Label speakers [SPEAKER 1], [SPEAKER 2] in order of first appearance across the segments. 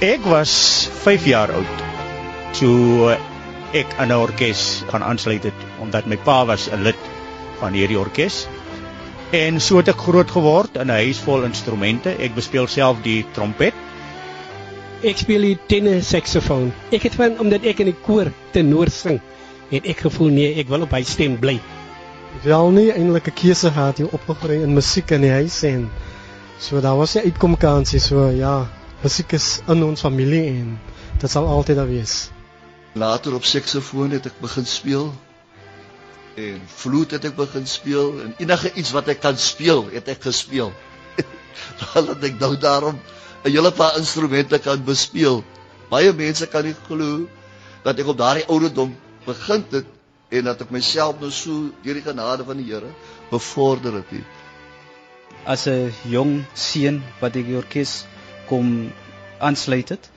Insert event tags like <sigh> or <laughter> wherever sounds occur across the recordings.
[SPEAKER 1] Ek was 5 jaar oud toe ek aan 'n orkes gaan aansluit het omdat my pa was 'n lid van hierdie orkes. En so het ek groot geword in 'n huis vol instrumente. Ek bespeel self die trompet.
[SPEAKER 2] Ek speel die tenor saksofoon. Ek het van omdat ek in die koor tenor sing, het ek gevoel nee, ek wil op hy stem bly.
[SPEAKER 3] Wel nie eintlik 'n keuse gehad hier opgegroei in musiek in die huis en so daar was 'n uitkomkansie so ja, musiek is in ons familie en dit sal altyd daar wees.
[SPEAKER 4] Later op saksofoon het ek begin speel en vloed het ek begin speel en enige iets wat ek kan speel, het ek gespeel. <laughs> Want ek nou daarom 'n hele paar instrumente kan bespeel. Baie mense kan nie glo dat ek op daardie ouderdom begin het en dat ek myself nou so deur die genade van die Here bevorder het.
[SPEAKER 5] As 'n jong seun wat ek die orkes kom aansluit het,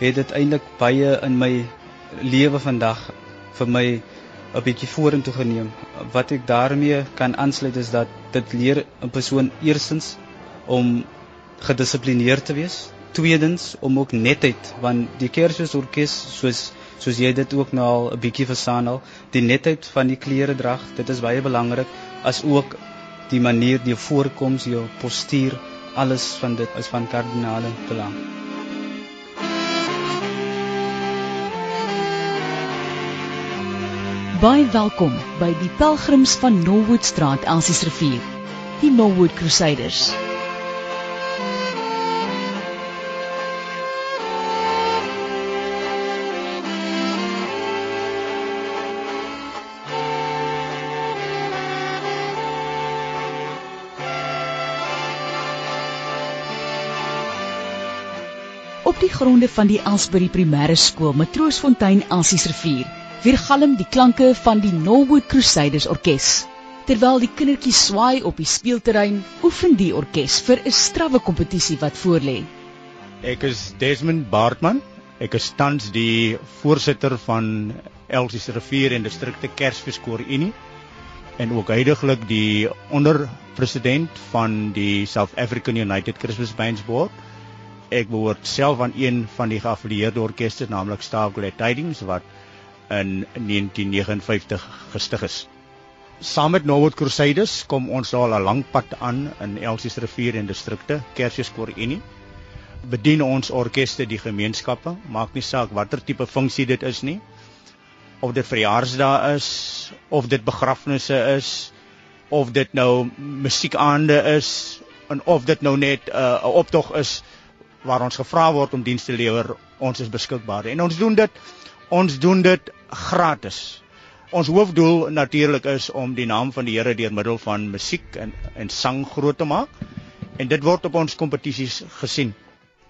[SPEAKER 5] het dit eintlik baie in my lewe vandag vir my 'n bietjie vorentoe geneem. Wat ek daarmee kan aansluit is dat dit leer 'n persoon eerstens om gedissiplineerd te wees, tweedens om ook netheid want die kersorkes soos soos jy dit ook nou al 'n bietjie verstaan al, die netheid van die klere drag, dit is baie belangrik as ook die manier die voorkoms, jou postuur, alles van dit is van kardinale belang.
[SPEAKER 6] Baie welkom by die Pelgrims van Norwoodstraat, Elsies rivier. Die Norwood Crusaders. Op die gronde van die Elsbury Primêre Skool, Matroosfontein, Elsies rivier weergalm die klanke van die Norwood Crusaders orkes. Terwyl die kindertjies swaai op die speelterrein, oefen die orkes vir 'n strawwe kompetisie wat voorlê.
[SPEAKER 1] Ek is Desmond Baartman. Ek is tans die voorsitter van Elsies Rivier en Distrikte Kersfeeskoor Unie en ook heidaglik die onderpresident van die South African United Christmas Bands Board. Ek behoort self aan een van die geaffilieerde orkeste, naamlik Glad Tidings wat in 1959 gestig is. Saam met Norwood Crusaders kom ons al 'n lang pad aan in Elsies rivier en distrikte, Kersfeeskoor Unie. Bedien ons orkeste die gemeenskappe, maak nie saak watter tipe funksie dit is nie. Of dit verjaarsdae is, of dit begrafnisse is, of dit nou musiekaande is en of dit nou net 'n uh, optog is waar ons gevra word om dienste te lewer, ons is beskikbaar. En ons doen dit ons doen dit gratis. Ons hoofdoel natuurlik is om die naam van die Here deur middel van musiek en en sang groot te maak. En dit word op ons kompetisies gesien.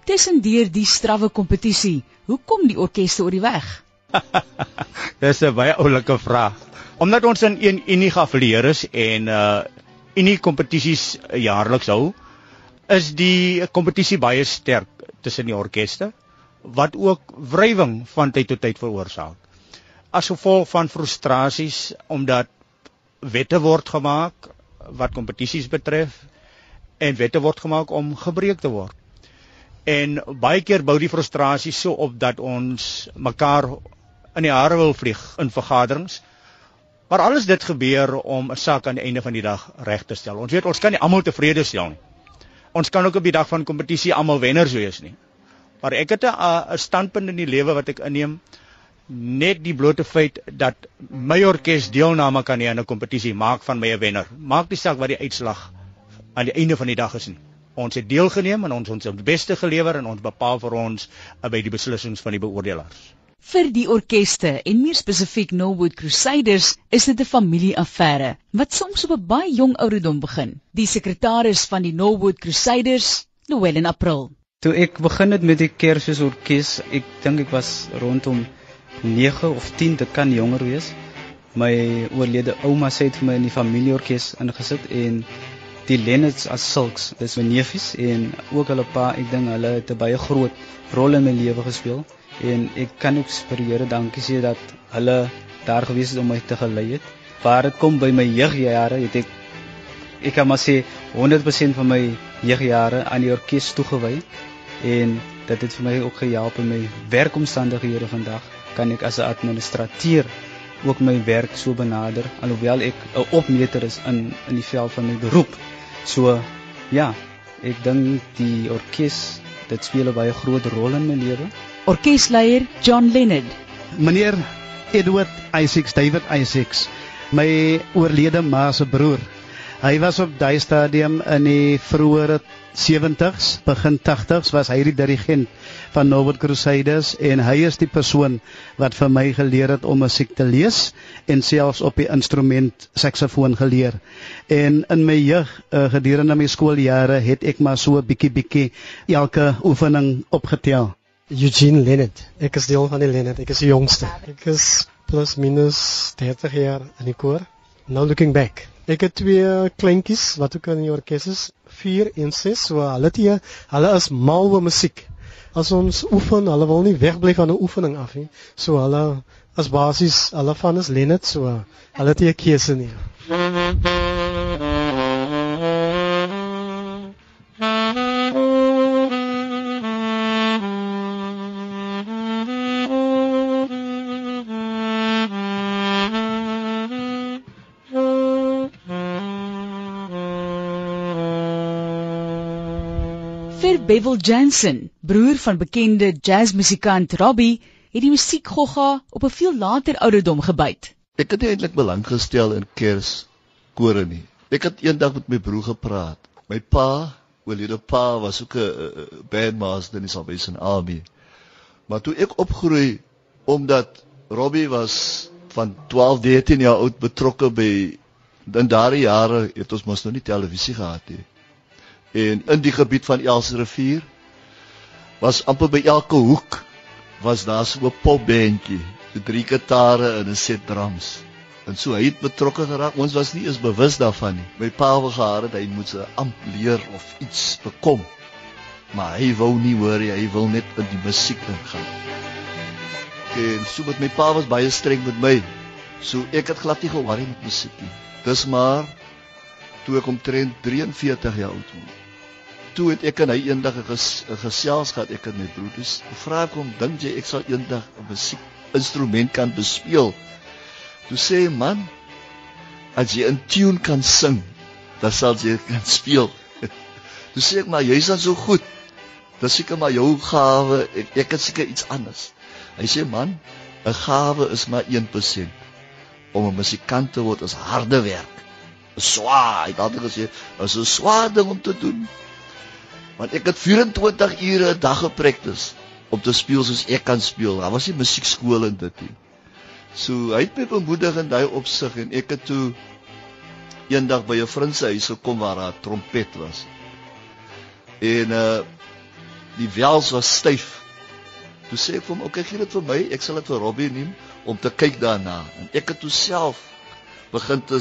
[SPEAKER 6] Tussendeur die strawwe kompetisie, hoe kom die orkeste oor die weg? <laughs>
[SPEAKER 1] Dis 'n baie oulike vraag. Omdat ons in een unie geaffilieer is en uh unie kompetisies jaarliks hou, is die kompetisie baie sterk tussen die orkeste wat ook wrywing van tyd tot tyd veroorsaak as gevolg van frustrasies omdat wette word gemaak wat kompetisies betref en wette word gemaak om gebreek te word. En baie keer bou die frustrasie so op dat ons mekaar in die hare wil vlieg in vergaderings. Maar alles dit gebeur om 'n saak aan die einde van die dag reg te stel. Ons weet ons kan nie almal tevrede stel nie. Ons kan ook op die dag van kompetisie almal wenners wees nie. Maar ek het 'n standpunt in die lewe wat ek inneem net die blote feit dat my orkes deelname kan hê aan 'n kompetisie maak van my 'n wenner. Maak nie saak wat die uitslag aan die einde van die dag is nie. Ons het deelgeneem en ons ons ons beste gelewer en ons bepaal vir ons uh, by die beslissings van die beoordelaars.
[SPEAKER 6] Vir die orkeste en meer spesifiek Norwood Crusaders is dit 'n familieaffære wat soms op 'n baie jong ouderdom begin. Die sekretaris van die Norwood Crusaders, in April.
[SPEAKER 5] Toe ek begin het met die Kersfeesorkes, ek dink ek was rondom 9 of 10, dit kan jonger wees. My oorlede ouma sê het vir my in die familieorkes ingesit en die Lennets as sulks, dis my neefies en ook hulle pa, ek dink hulle het 'n baie groot rol in my lewe gespeel en ek kan ook superiore dankie sê dat hulle daar gewees het om my te gelei het. Waar dit kom by my jeugjare, het ek ek kan maar sê 100% van my jeugjare aan die orkes toegewy en dit het vir my ook gehelp in my werkomstandighede vandag kan ek as 'n administrateur ook my werk so benader alhoewel ek 'n opmeter is in in die veld van my beroep. So ja, ek dink die orkes dit speel 'n baie groot rol in my lewe.
[SPEAKER 6] Orkesleier John Leonard.
[SPEAKER 7] Meneer Edward Isaacs, David Isaacs, my oorlede ma se broer. Hy was op daai stadium in die vroeë 70s, begin 80s was hy die dirigent van Norwood Crusaders en hy is die persoon wat vir my geleer het om musiek te lees en selfs op die instrument saksofoon geleer. En in my jeug uh, gedurende my skooljare het ek maar so 'n bietjie bietjie elke oefening opgetel.
[SPEAKER 3] Eugene Leonard. Ek is deel van die Leonard. Ek is die jongste. Ek is plus minus 30 jaar in die koor. Now looking back. Ek het twee kleintjies wat ook in die orkes is, 4 en 6. So hulle twee, hulle is mal oor musiek as ons oefen, hulle wil nie wegbly van 'n oefening af nie. So hulle as basies, hulle van is Lenet so. Hulle het 'n keuse nie.
[SPEAKER 6] Vir Bevel Jansen, broer van bekende jazzmusikant Robbie, het die musiekgogga op 'n veel later ouderdom gebyt.
[SPEAKER 4] Ek het eintlik belang gestel in kerskore nie. Ek het eendag met my broer gepraat. My pa, oorlede pa, was ook 'n bandmaster in die Salvation Army. Maar toe ek opgroei omdat Robbie was van 12, 13 jaar oud betrokke by in daardie jare het ons mos nog nie televisie gehad nie. En in die gebied van Elsje rivier was amper by elke hoek was daar so 'n popbandjie, so drie kitare en 'n set drums. En so hy het betrokke geraak. Ons was nie eens bewus daarvan nie. My pa wou gehad het hy moet 'n amp leer of iets bekom. Maar hy wou nie hoor hy wil net in die musiek ingaan. En so met my pa was baie streng met my. So ek het glad nie gehoor met musiek nie. Dis maar toe ek omtrent 43 jaar oud was toe het ek en hy eendag 'n ges, gesels gehad ek en my broers. Vra ek hom, dink jy ek sal eendag 'n musiek instrument kan bespeel? Toe sê hy, man, as jy 'n tune kan sing, dan sal jy kan speel. <laughs> Toe sê ek, maar jy's dan so goed. Dis seker maar jou gawe. Ek, ek het seker iets anders. Hy sê, man, 'n gawe is maar 1%. Om 'n musikant te word is harde werk. Swaar, hy het altyd gesê, is 'n swaar ding om te doen. Want ek het 24 ure 'n dag gepraktis om te speel soos ek kan speel. Daar was nie musiekskool in dit nie. So hy het my bemoedig in daai opsig en ek het toe eendag by 'n vriend se huis gekom waar daar 'n trompet was. En uh die wels was styf. Toe sê ek vir hom, "Oké, okay, gee dit vir my. Ek sal dit vir Robbie neem om te kyk daarna." En ek het toe self begin te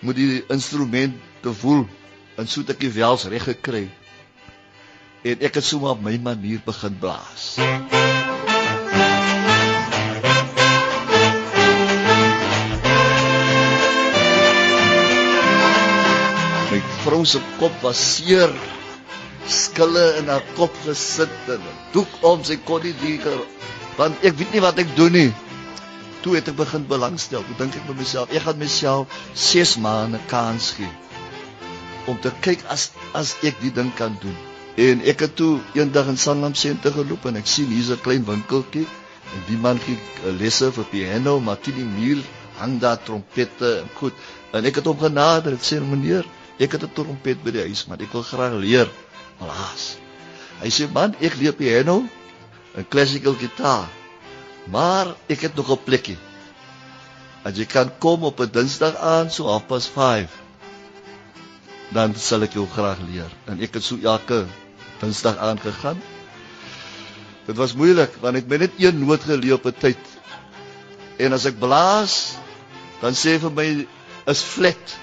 [SPEAKER 4] moet die instrument te voel en so het ek die wels reg gekry en ek het sommer op my manier begin blaas. My vrou se kop was seer. Skille in haar kop gesit en doek om sy kon nie dier want ek weet nie wat ek doen nie. Toe het ek begin belangstel. Toe dink ek by myself, ek gaan myself 6 maande kans gee om te kyk as as ek die ding kan doen. En ek het toe eendag in Sanlam sente geloop en ek sien hier's 'n klein winkeltjie en die man gee lesse vir piano, maar teen die muur hang daar trompette en goed. En ek het hom genader. Ek sê meneer, ek het 'n trompet by die huis, maar ek wil graag leer. Alaas. Hy sê man, ek leer piano en classical gitaar. Maar ek het nog 'n plekkie. As jy kan kom op 'n Dinsdag aan so halfpas 5 dan sal ek jou graag leer. En ek het so elke Dinsdag aangegaan. Dit was moeilik want ek het net een noot geleer op 'n tyd. En as ek blaas, dan sê vir my is flat.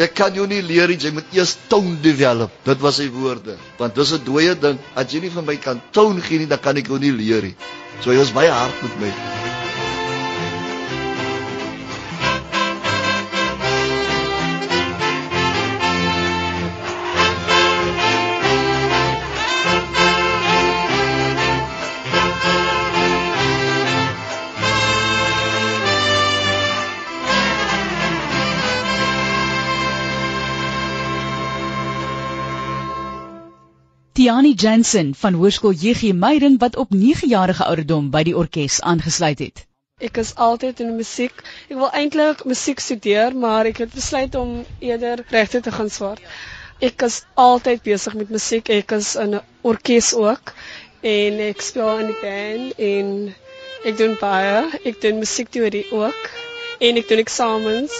[SPEAKER 4] Ek kan jou nie leer jy moet eers tone develop. Dit was sy woorde. Want dis 'n dooie ding. As jy nie vir my kan tone gee nie, dan kan ek jou nie leer nie. So hy was baie hard met my.
[SPEAKER 6] Tiani Jansen van Hoërskool JG Meiding wat op 9-jarige ouderdom by die orkes aangesluit het.
[SPEAKER 8] Ek is altyd in musiek. Ek wil eintlik musiek studeer, maar ek het besluit om eerder regte te gaan swaar. Ek is altyd besig met musiek. Ek is in 'n orkes ook en ek speel in die band en ek doen baie. Ek doen musiekteorie ook en ek doen eksamens.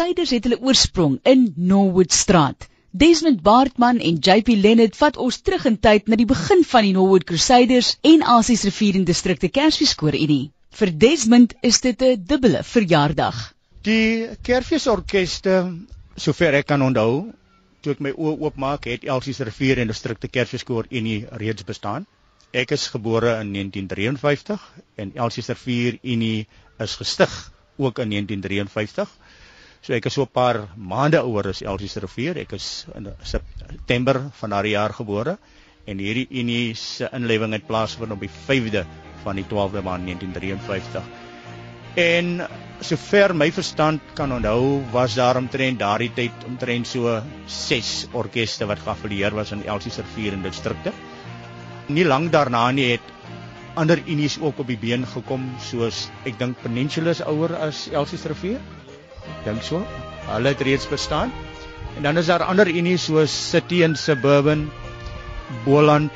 [SPEAKER 6] Crusaders het hulle oorsprong in Norwood Straat. Desmond Baartman en JP Leonard vat ons terug in tyd na die begin van die Norwood Crusaders en Asies Rivier en Distrikte Kersfeeskoor Unie. Vir Desmond is dit 'n dubbele verjaardag.
[SPEAKER 1] Die Kersfeesorkeste, sover ek kan onthou, toe ek my oë oopmaak, het Elsies Rivier en Distrikte Kersfeeskoor Unie reeds bestaan. Ek is gebore in 1953 en Elsies Rivier Unie is gestig ook in 1953. So ek is so 'n paar maande ouer as Elsies Rivier. Ek is in September van daardie jaar gebore en hierdie Unie se inlewing het plaasgevind op die 5de van die 12de maand 1953. En sover my verstand kan onthou, was daar omtrent daardie tyd omtrent so 6 orkeste wat geaffilieer was in Elsies Rivier en distrikte. Nie lank daarna nie het ander unies ook op die been gekom soos ek dink Peninsula is ouer as Elsies Rivier. Dink so. Hulle het reeds bestaan. En dan is daar ander unies soos City and Suburban, Boland,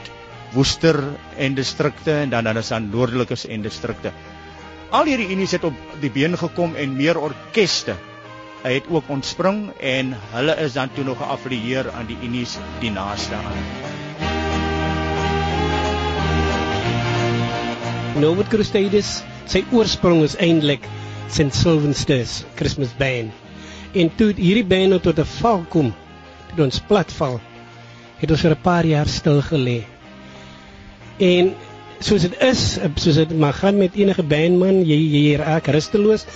[SPEAKER 1] Woester en distrikte en dan dan is daar noordelikes en distrikte. Al hierdie unies het op die been gekom en meer orkeste het ook ontspring en hulle is dan toe nog geaffilieer aan die unies die naaste aan.
[SPEAKER 2] Norwood Crusaders, sy oorsprong is eintlik St Sylvester's Christmas Band. En toe hierdie band nou tot 'n val kom, toe ons platval, het ons vir 'n paar jaar stil gelê. En soos dit is, soos dit maar gaan met enige band man, jy jy raak rusteloos,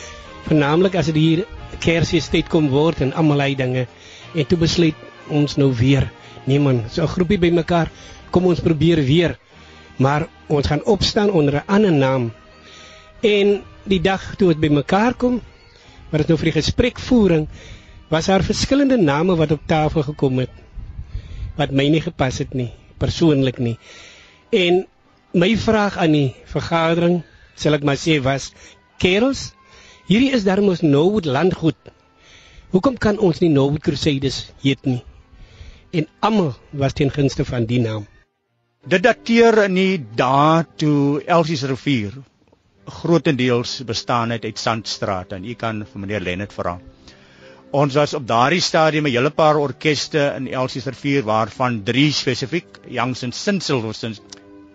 [SPEAKER 2] veralnik as dit hier Kersfeestyd kom word en almal hy dinge. En toe besluit ons nou weer, nee man, so 'n groepie bymekaar, kom ons probeer weer. Maar ons gaan opstaan onder 'n ander naam. En die dag toe dit bymekaar kom, wat dit nou vir die gesprekvoering, was daar verskillende name wat op tafel gekom het wat my nie gepas het nie, persoonlik nie. En my vraag aan die vergadering, sal ek maar sê was: "Kerels, hierdie is darm ons Norwood landgoed. Hoekom kan ons nie Norwood Crusaders heet nie?" En almal was teen gunste van die naam.
[SPEAKER 1] Dit dateer in die dae toe Elsies rivier grootendeels bestaan uit sandstrate en u kan vir meneer Lennet vra. Ons was op daardie stadium 'n hele paar orkeste in Elsies rivier waarvan 3 spesifiek, Youngs and Sinsilversons,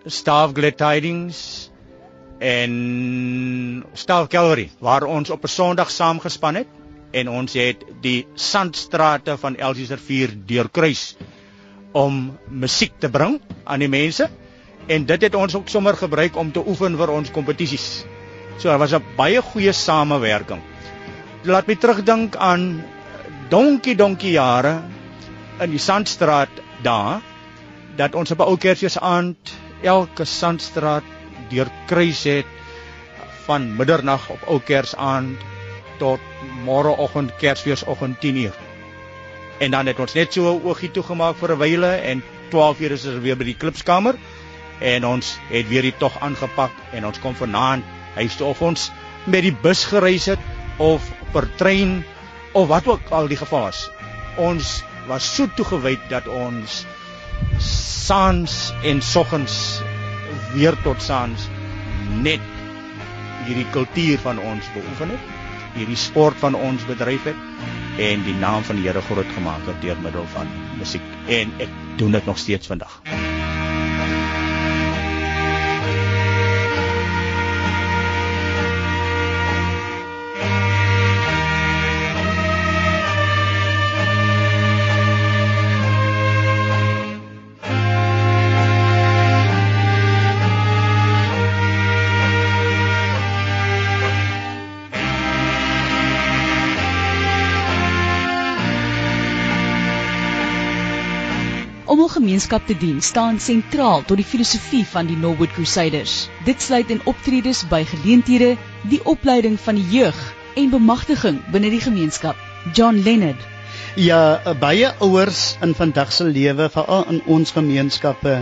[SPEAKER 1] Staff Glad Tidings en Staff Cavalry waar ons op 'n Sondag saamgespan het en ons het die sandstrate van Elsies rivier deurkruis om musiek te bring aan die mense en dit het ons ook sommer gebruik om te oefen vir ons kompetisies. So daar was 'n baie goeie samewerking. Laat my terugdink aan donkie donkie jare in die Sandstraat daar dat ons op 'n ou Kersfeesaand elke Sandstraat deurkruis het van middernag op ou Kersaand tot môreoggend Kersfeesoggend 10uur. En dan het ons net so oogie toegemaak vir 'n wyle en 12uur is ons weer by die klipskamer en ons het weer die tog aangepak en ons kom vanaand huis toe of ons met die bus gereis het of per trein of wat ook al die geval was. Ons was so toegewyd dat ons saans en soggens weer tot saans net hierdie kultuur van ons beoefen het, hierdie sport van ons bedryf het en die naam van die Here groot gemaak het deur middel van musiek en ek doen dit nog steeds vandag.
[SPEAKER 6] Gemeenskap te dien staan sentraal tot die filosofie van die Norwood Crusaders. Dit sluit in optredes by geleenthede, die opleiding van die jeug en bemagtiging binne die gemeenskap. John Leonard
[SPEAKER 7] Ja, baie ouers in vandag se lewe, veral in ons gemeenskappe,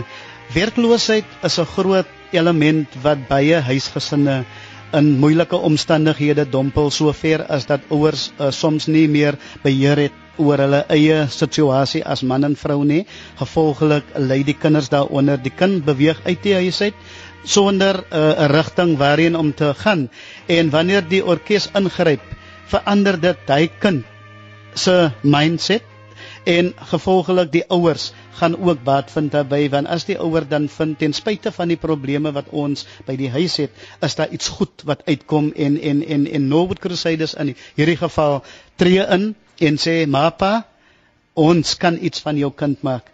[SPEAKER 7] werkloosheid is 'n groot element wat baie huisgesinne in moeilike omstandighede dompel sover as dat ouers uh, soms nie meer beheer het oor hulle eie situasie as man en vrou nie. Gevolglik lei die kinders daaronder. Die kind beweeg uit die huis uit sonder uh, 'n uh, rigting waarheen om te gaan. En wanneer die orkes ingryp, verander dit hy kind se mindset en gevolglik die ouers gaan ook baat vind daarbey want as die ouer dan vind ten spyte van die probleme wat ons by die huis het is daar iets goed wat uitkom en en en en Norwood Crusaders in hierdie geval tree in en sê mapa ons kan iets van jou kind maak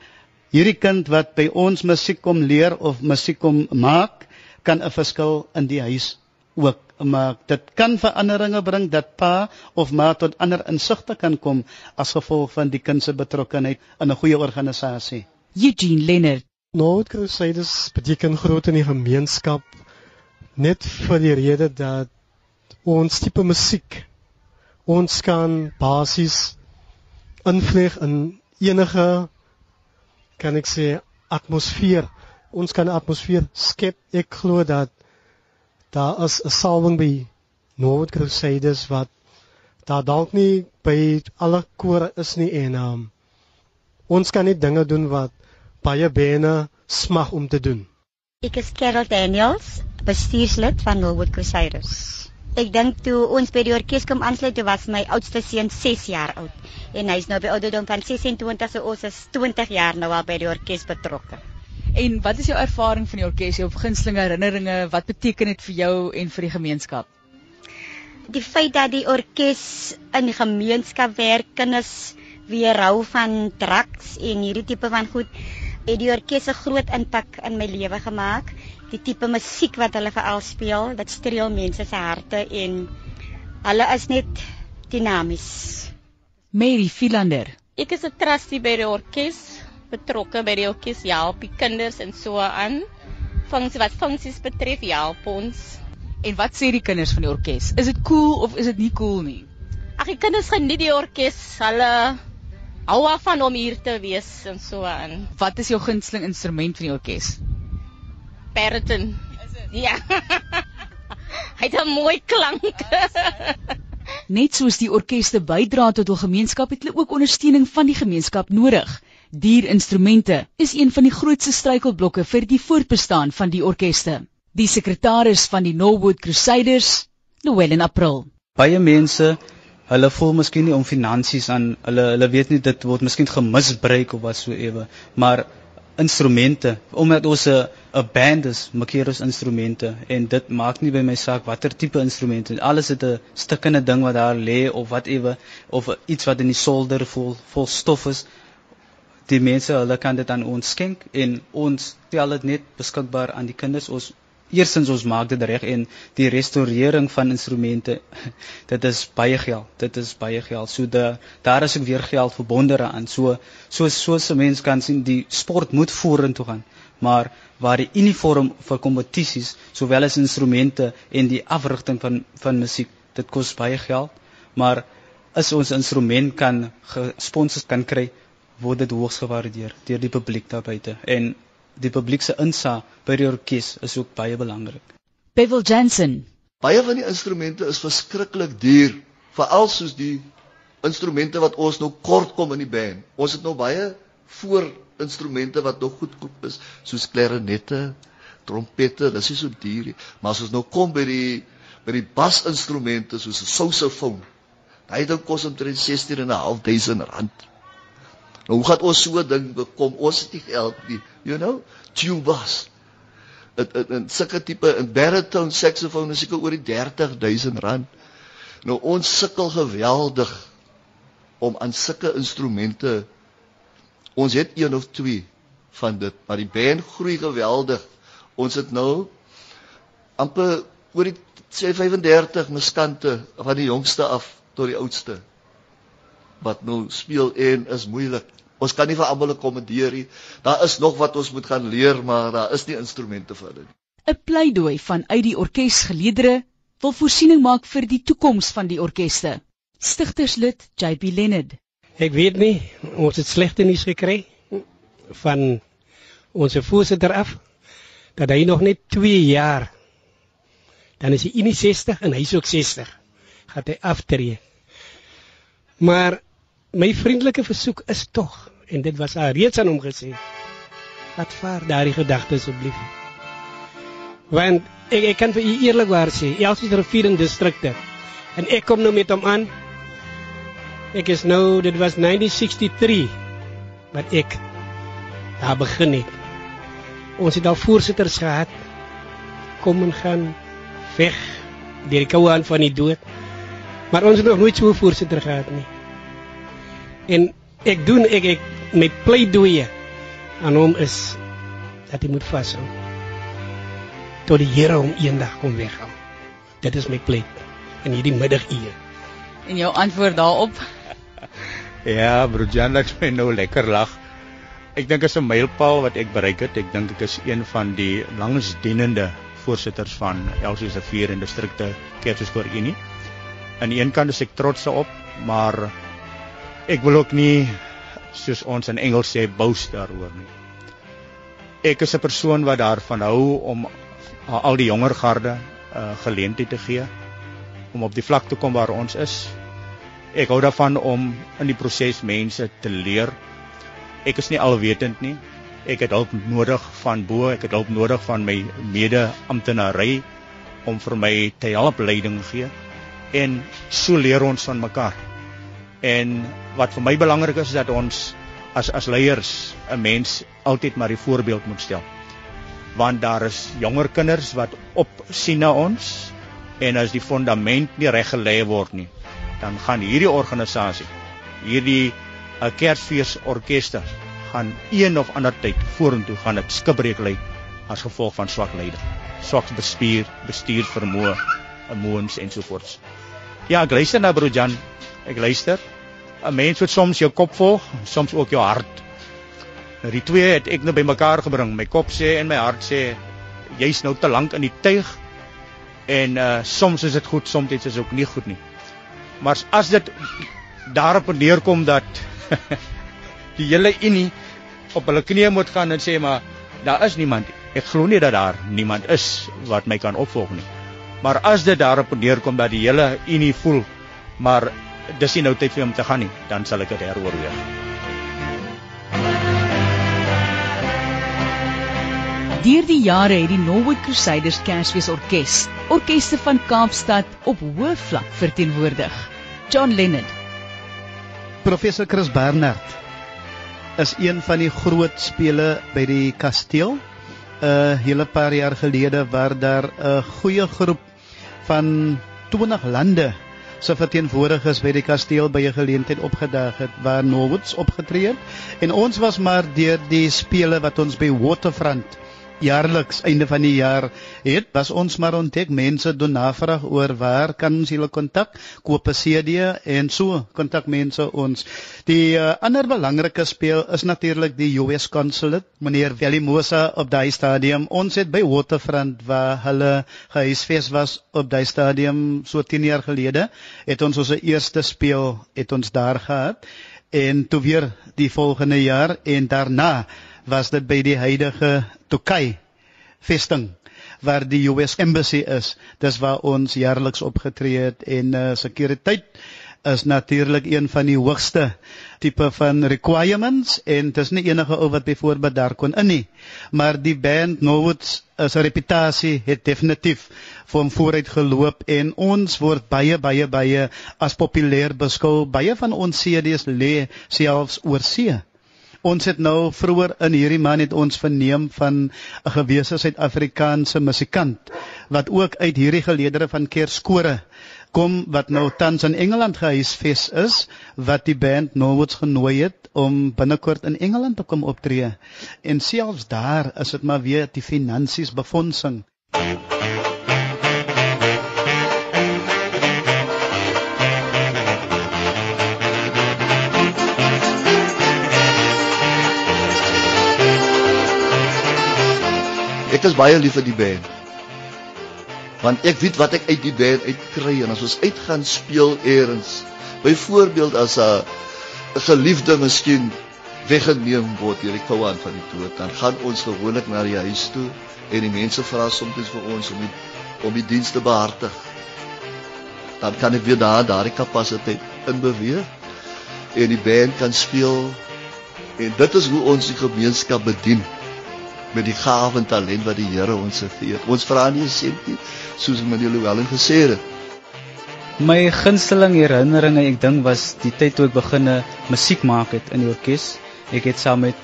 [SPEAKER 7] hierdie kind wat by ons musiek kom leer of musiek kom maak kan 'n verskil in die huis ook maar dit kan veranderinge bring dat pa of ma tot ander insigte kan kom as gevolg van die kind se betrokkeheid in 'n goeie organisasie.
[SPEAKER 6] Eugene Leonard.
[SPEAKER 3] Norwood Crusaders beteken groot in die gemeenskap net vir die rede dat ons tipe musiek ons kan basies invlieg in enige kan ek sê atmosfeer. Ons kan 'n atmosfeer skep. Ek glo dat daar is 'n salwing by Norwood Crusaders wat daar dalk nie by alle kore is nie en um, ons kan nie dinge doen wat baie bene smag om te doen.
[SPEAKER 9] Ek is Carol Daniels, bestuurslid van Norwood Crusaders. Ek dink toe ons by die orkes kom aansluit, toe was my oudste seun 6 jaar oud en hy's nou by ouderdom van 26, so ons is 20 jaar nou al by die orkes betrokke.
[SPEAKER 6] En wat is jou ervaring van die orkes? Jou gunsteling herinneringe, wat beteken dit vir jou en vir die gemeenskap?
[SPEAKER 9] Die feit dat die orkes in die gemeenskap werk, kinders weer hou van draks en hierdie tipe van goed, het die orkes 'n groot impak in my lewe gemaak. Die tipe musiek wat hulle veral speel, dit streel mense se harte en hulle is net dinamies.
[SPEAKER 6] Mary Philander.
[SPEAKER 10] Ek is 'n trustee by die orkes betrokke by die hokkies help die kinders en so aan. Funksie wat funksies betref help ons.
[SPEAKER 6] En wat sê die kinders van die orkes? Is dit cool of is dit nie cool nie?
[SPEAKER 10] Ag die kinders geniet die orkes. Hulle hou af om hier te wees en so aan.
[SPEAKER 6] Wat is jou gunsteling instrument van die orkes?
[SPEAKER 10] Bariton. Is dit? Ja. <laughs> Hy het 'n mooi klank.
[SPEAKER 6] Net soos die orkeste bydra tot hul gemeenskap, het hulle ook ondersteuning van die gemeenskap nodig. Dierinstrumente is een van die grootste struikelblokke vir die voortbestaan van die orkeste. Die sekretaris van die Norwood Crusaders, Noel in April.
[SPEAKER 5] Baie mense, hulle voel miskien nie om finansies aan hulle hulle weet nie dit word miskien gemisbruik of wat so ewe, maar instrumente omdat ons 'n 'n band is, maak hier ons instrumente en dit maak nie by my saak watter tipe instrumente. Alles het 'n stukkende ding wat daar lê of wat ewe of iets wat in die solder vol vol stof is die mense hulle kan dit aan ons skenk en ons stel dit net beskikbaar aan die kinders ons eersins ons maak dit reg en die restaurering van instrumente <laughs> dit is baie geld dit is baie geld. So da, daar is ook weer geld verbonde aan. So so so se mense kan sien die sport moet vorentoe gaan. Maar waar die uniform vir kompetisies sowel as instrumente en die afrigting van van musiek dit kos baie geld. Maar as ons instrument kan gesponsors kan kry word dit hoogs gewaardeer deur die publiek daar buite. En die publiek se insa by die orkes is ook baie belangrik.
[SPEAKER 6] Bevel Jensen.
[SPEAKER 4] Baie van die instrumente is verskriklik duur, veral soos die instrumente wat ons nou kort kom in die band. Ons het nou baie voor instrumente wat nog goedkoop is, soos klarinette, trompette, dis nie so duur nie, maar as ons nou kom by die by die basinstrumente soos 'n sousaphone, daai ding kos omtrent 16 en 'n half duisend rand. Nou hoe gaan ons so 'n ding bekom? Ons het nie geld nie. You know, tubas. Dit in, in sulke tipe in baritone saxofoon is seker oor die 30000 rand. Nou ons sukkel geweldig om aan sulke instrumente ons het een of twee van dit, maar die band groei geweldig. Ons het nou amper oor die 35 muskante van die jongste af tot die oudste wat nou speel en is moeilik Ons kan nie vir almal akkommodeer nie. Daar is nog wat ons moet gaan leer, maar daar is nie instrumente vir dit nie.
[SPEAKER 6] 'n Pleidooi vanuit die orkesgeleedere wil voorsiening maak vir die toekoms van die orkeste. Stigterslid JP Leonard.
[SPEAKER 2] Ek weet nie, ons het slegte nuus gekry van ons voorsitter af dat hy nog net 2 jaar dan is hy 61 en hy's ook 60. Gaan hy aftree. Maar my vriendelike versoek is tog en dit was al reeds aan hom gesê. Laat vaar daardie gedagte asseblief. Want ek ek kan vir u eerlikwaar sê, Elsie rivier in distrikte en ek kom nou met hom aan. Ek is nou, dit was 1963 wat ek daar begin het. Ons het al voorsitters gehad kom en gaan weg deur die koue aan van die dood. Maar ons het nog nooit so 'n voorsitter gehad nie. En ek doen ek ek my pleidooi aan hom is dat hy moet vashou tot die Here hom eendag kom weghaal. Dit is my pleit in hierdie middaguur.
[SPEAKER 6] En jou antwoord daarop?
[SPEAKER 1] ja, broer Jan laat my nou lekker lag. Ek dink dit is 'n mylpaal wat ek bereik het. Ek dink ek is een van die langsdienende voorsitters van Elsies se vier en distrikte Kerkskoor Unie. Aan die een kant is ek trots daarop, maar ek wil ook nie soos ons in Engels sê boast daaroor nie. Ek is 'n persoon wat daarvan hou om al die jonger garde 'n uh, geleentheid te gee om op die vlak te kom waar ons is. Ek hou daarvan om in die proses mense te leer. Ek is nie alwetend nie. Ek het hulp nodig van bo, ek het hulp nodig van my mede-amptenary om vir my te help leiding gee. En so leer ons van mekaar. En wat vir my belangrik is is dat ons as as leiers 'n mens altyd maar die voorbeeld moet stel. Want daar is jonger kinders wat op sien na ons en as die fondament nie reg gelê word nie, dan gaan hierdie organisasie, hierdie uh, Kersfees orkester gaan een of ander tyd vorentoe gaan dit skibreek lê as gevolg van swak leiding, swak bestuur, bestuurvermoë, emoons ensovoorts. Ja, ek luister na broer Jan. Ek luister. 'n Mens moet soms jou kop volg, soms ook jou hart. Nou die twee het ek nou bymekaar gebring. My kop sê en my hart sê jy's nou te lank in die tuig. En uh soms is dit goed, soms is dit ook nie goed nie. Maar as dit daarop neerkom dat <laughs> die hele unie op hulle knieë moet gaan en sê maar daar is niemand. Ek glo nie dat daar niemand is wat my kan opvolg nie. Maar as dit daarop neerkom dat die hele unie voel maar dis nie nou tyd vir hom te gaan nie, dan sal ek dit heroorweeg.
[SPEAKER 6] Deur die jare het die Norwood Crusaders Kersfees Orkees orkeste van Kaapstad op hoë vlak verteenwoordig. John Lennon.
[SPEAKER 7] Professor Chris Bernard is een van die groot spele by die kasteel 'n uh, hele paar jaar gelede waar daar 'n goeie groep van 20 lande se verteenwoordigers by die kasteel by 'n geleentheid opgedag het waar Norwoods opgetree het. En ons was maar deur die spele wat ons by Waterfront jaarliks einde van die jaar het was ons maar ontdek mense doen navraag oor waar kan ons hulle kontak koop 'n CD en so kontak mense ons. Die uh, ander belangrike speel is natuurlik die US Consulate meneer Velimosa op daai stadium. Ons het by Waterfront waar hulle gehuisves was op daai stadium so 10 jaar gelede het ons ons eerste speel het ons daar gehad. En toe weer die volgende jaar en daarna was dit by die huidige Tokai vesting waar die US embassy is. Dis waar ons jaarliks opgetree het en uh, sekuriteit is natuurlik een van die hoogste tipe van requirements en dit is nie enige ou wat byvoorbeeld daar kon in nie. Maar die band Norwoods as 'n reputasie het definitief van vooruit geloop en ons word baie baie baie as populêr beskou. Baie van ons CD's lê selfs oor see. Ons het nou vroeër in hierdie maand het ons verneem van 'n gewese Suid-Afrikaanse musikant wat ook uit hierdie geleedere van Kerskore kom wat nou tans in Engeland gehuisves is wat die band Norwoods genooi het om binnekort in Engeland te kom optree. En selfs daar is dit maar weer die finansies befondsing.
[SPEAKER 4] Ek is baie lief vir die band. Want ek weet wat ek uit die band uitkry en as ons uitgaan speel eers. Byvoorbeeld as 'n geliefde miskien weggeneem word deur die koue aan van die dood, dan gaan ons gewoonlik na die huis toe en die mense vra soms vir ons om die om die diens te behartig. Dan kan ek weer daar daardie kapasiteit in beweeg en die band kan speel en dit is hoe ons die gemeenskap bedien met die gawe en talent wat die Here ons gegee het. Ons vra nie 'n sentie soos meneer Louwelen gesê het.
[SPEAKER 5] My gunsteling herinneringe, ek dink was die tyd toe ek begine musiek maak het in die orkes. Ek het saam met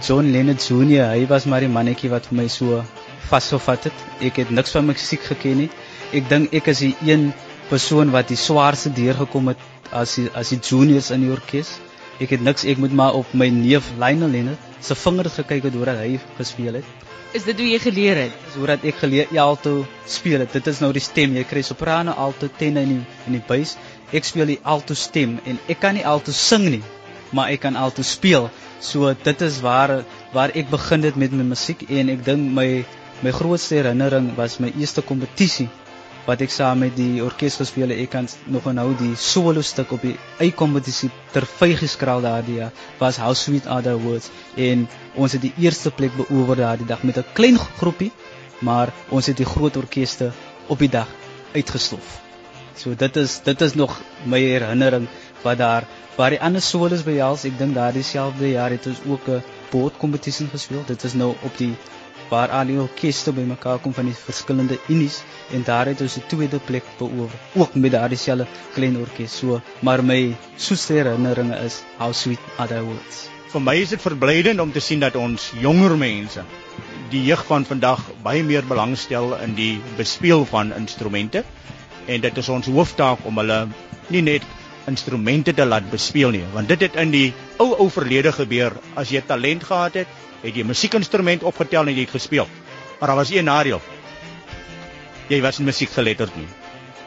[SPEAKER 5] John Lennon Jr. Hy was maar die mannetjie wat vir my so vasgevat het. Ek het niks van musiek geken nie. Ek dink ek is die een persoon wat die swaarste deurgekom het as die, as die juniors in die orkes. Ek het niks, ek moet maar op my neef Lionel Lennon se vingers gekyk het hoe hy gespeel het.
[SPEAKER 6] Is dit hoe jy geleer het?
[SPEAKER 5] Dis hoe dat ek geleer ja alto speel het. Dit is nou die stem. Jy kry soprano, alto, tenor in die in die bass. Ek speel die alto stem en ek kan nie alto sing nie, maar ek kan alto speel. So dit is waar waar ek begin het met my musiek en ek dink my my grootste herinnering was my eerste kompetisie wat ek saam met die orkes gespeel het. Ek kan nog onthou die solo stuk op die eikompetisie ter vygeskraal daardie was How Sweet Are The Words en ons het die eerste plek beoewer daardie dag met 'n klein groepie, maar ons het die groot orkeste op die dag uitgestof. So dit is dit is nog my herinnering wat daar waar die ander solos behels. Ek dink daardie selfde jaar het ons ook 'n bootkompetisie gespeel. Dit is nou op die waar al die orkeste bymekaar kom van die verskillende unies en daar het ons die tweede plek beoefen ook met daardie selfe klein orkes so maar my soetste herinneringe is how sweet the words.
[SPEAKER 1] Vir my is dit verblydend om te sien dat ons jonger mense die jeug van vandag baie meer belangstel in die bespeel van instrumente en dit is ons hooftaak om hulle nie net instrumente te laat bespeel nie want dit het in die ou ou verlede gebeur. As jy talent gehad het het jy 'n musiekinstrument opgetel en jy het gespeel. Maar daar was een nadeel jy was nie musiekgeletterd nie.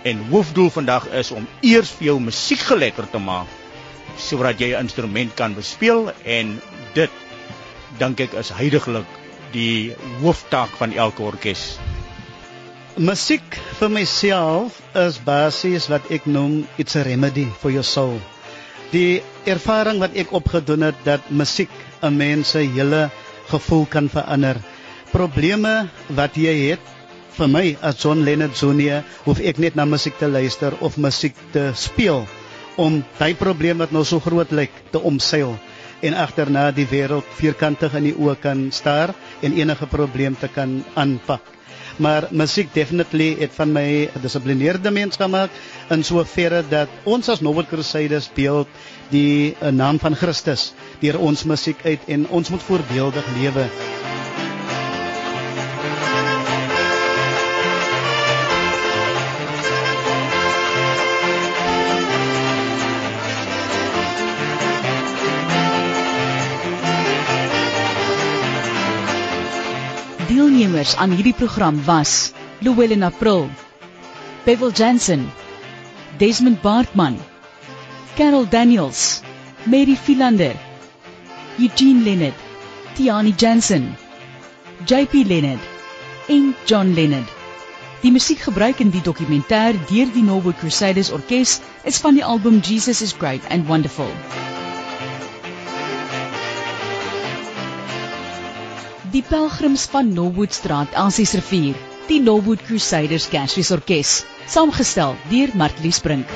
[SPEAKER 1] En hoofdoel vandag is om eers vir jou musiekgeletterd te maak sodat jy 'n instrument kan bespeel en dit dink ek is heidaglik die hooftaak van elke orkes.
[SPEAKER 7] Musiek vir myself is basies wat ek noem it's a remedy for your soul. Die ervaring wat ek opgedoen het dat musiek 'n mens se hele gevoel kan verander. Probleme wat jy het vir my as John Lennon Jr. hoef ek net na musiek te luister of musiek te speel om daai probleem wat nou so groot lyk te omseil en agterna die wêreld vierkantig in die oë kan staar en enige probleem te kan aanpak. Maar musiek definitely het van my 'n gedissiplineerde mens gemaak in so verre dat ons as Novel Crusaders beeld die eh, naam van Christus deur ons musiek uit en ons moet voorbeeldig lewe.
[SPEAKER 6] Deelnemers aan hierdie program was Llewellyn April, Bevel Jensen, Desmond Bartman, Carol Daniels, Mary Philander, Eugene Leonard, Tiani Jensen, JP Leonard en John Leonard. Die musiek gebruik in die dokumentêr deur die Norwood Crusaders Orkees is van die album Jesus is Great and Wonderful. Die pelgrims van Norwoodstraat, Ansies rivier, die Norwood Crusaders Kersfees Orkees, saamgestel deur Martlies Brink.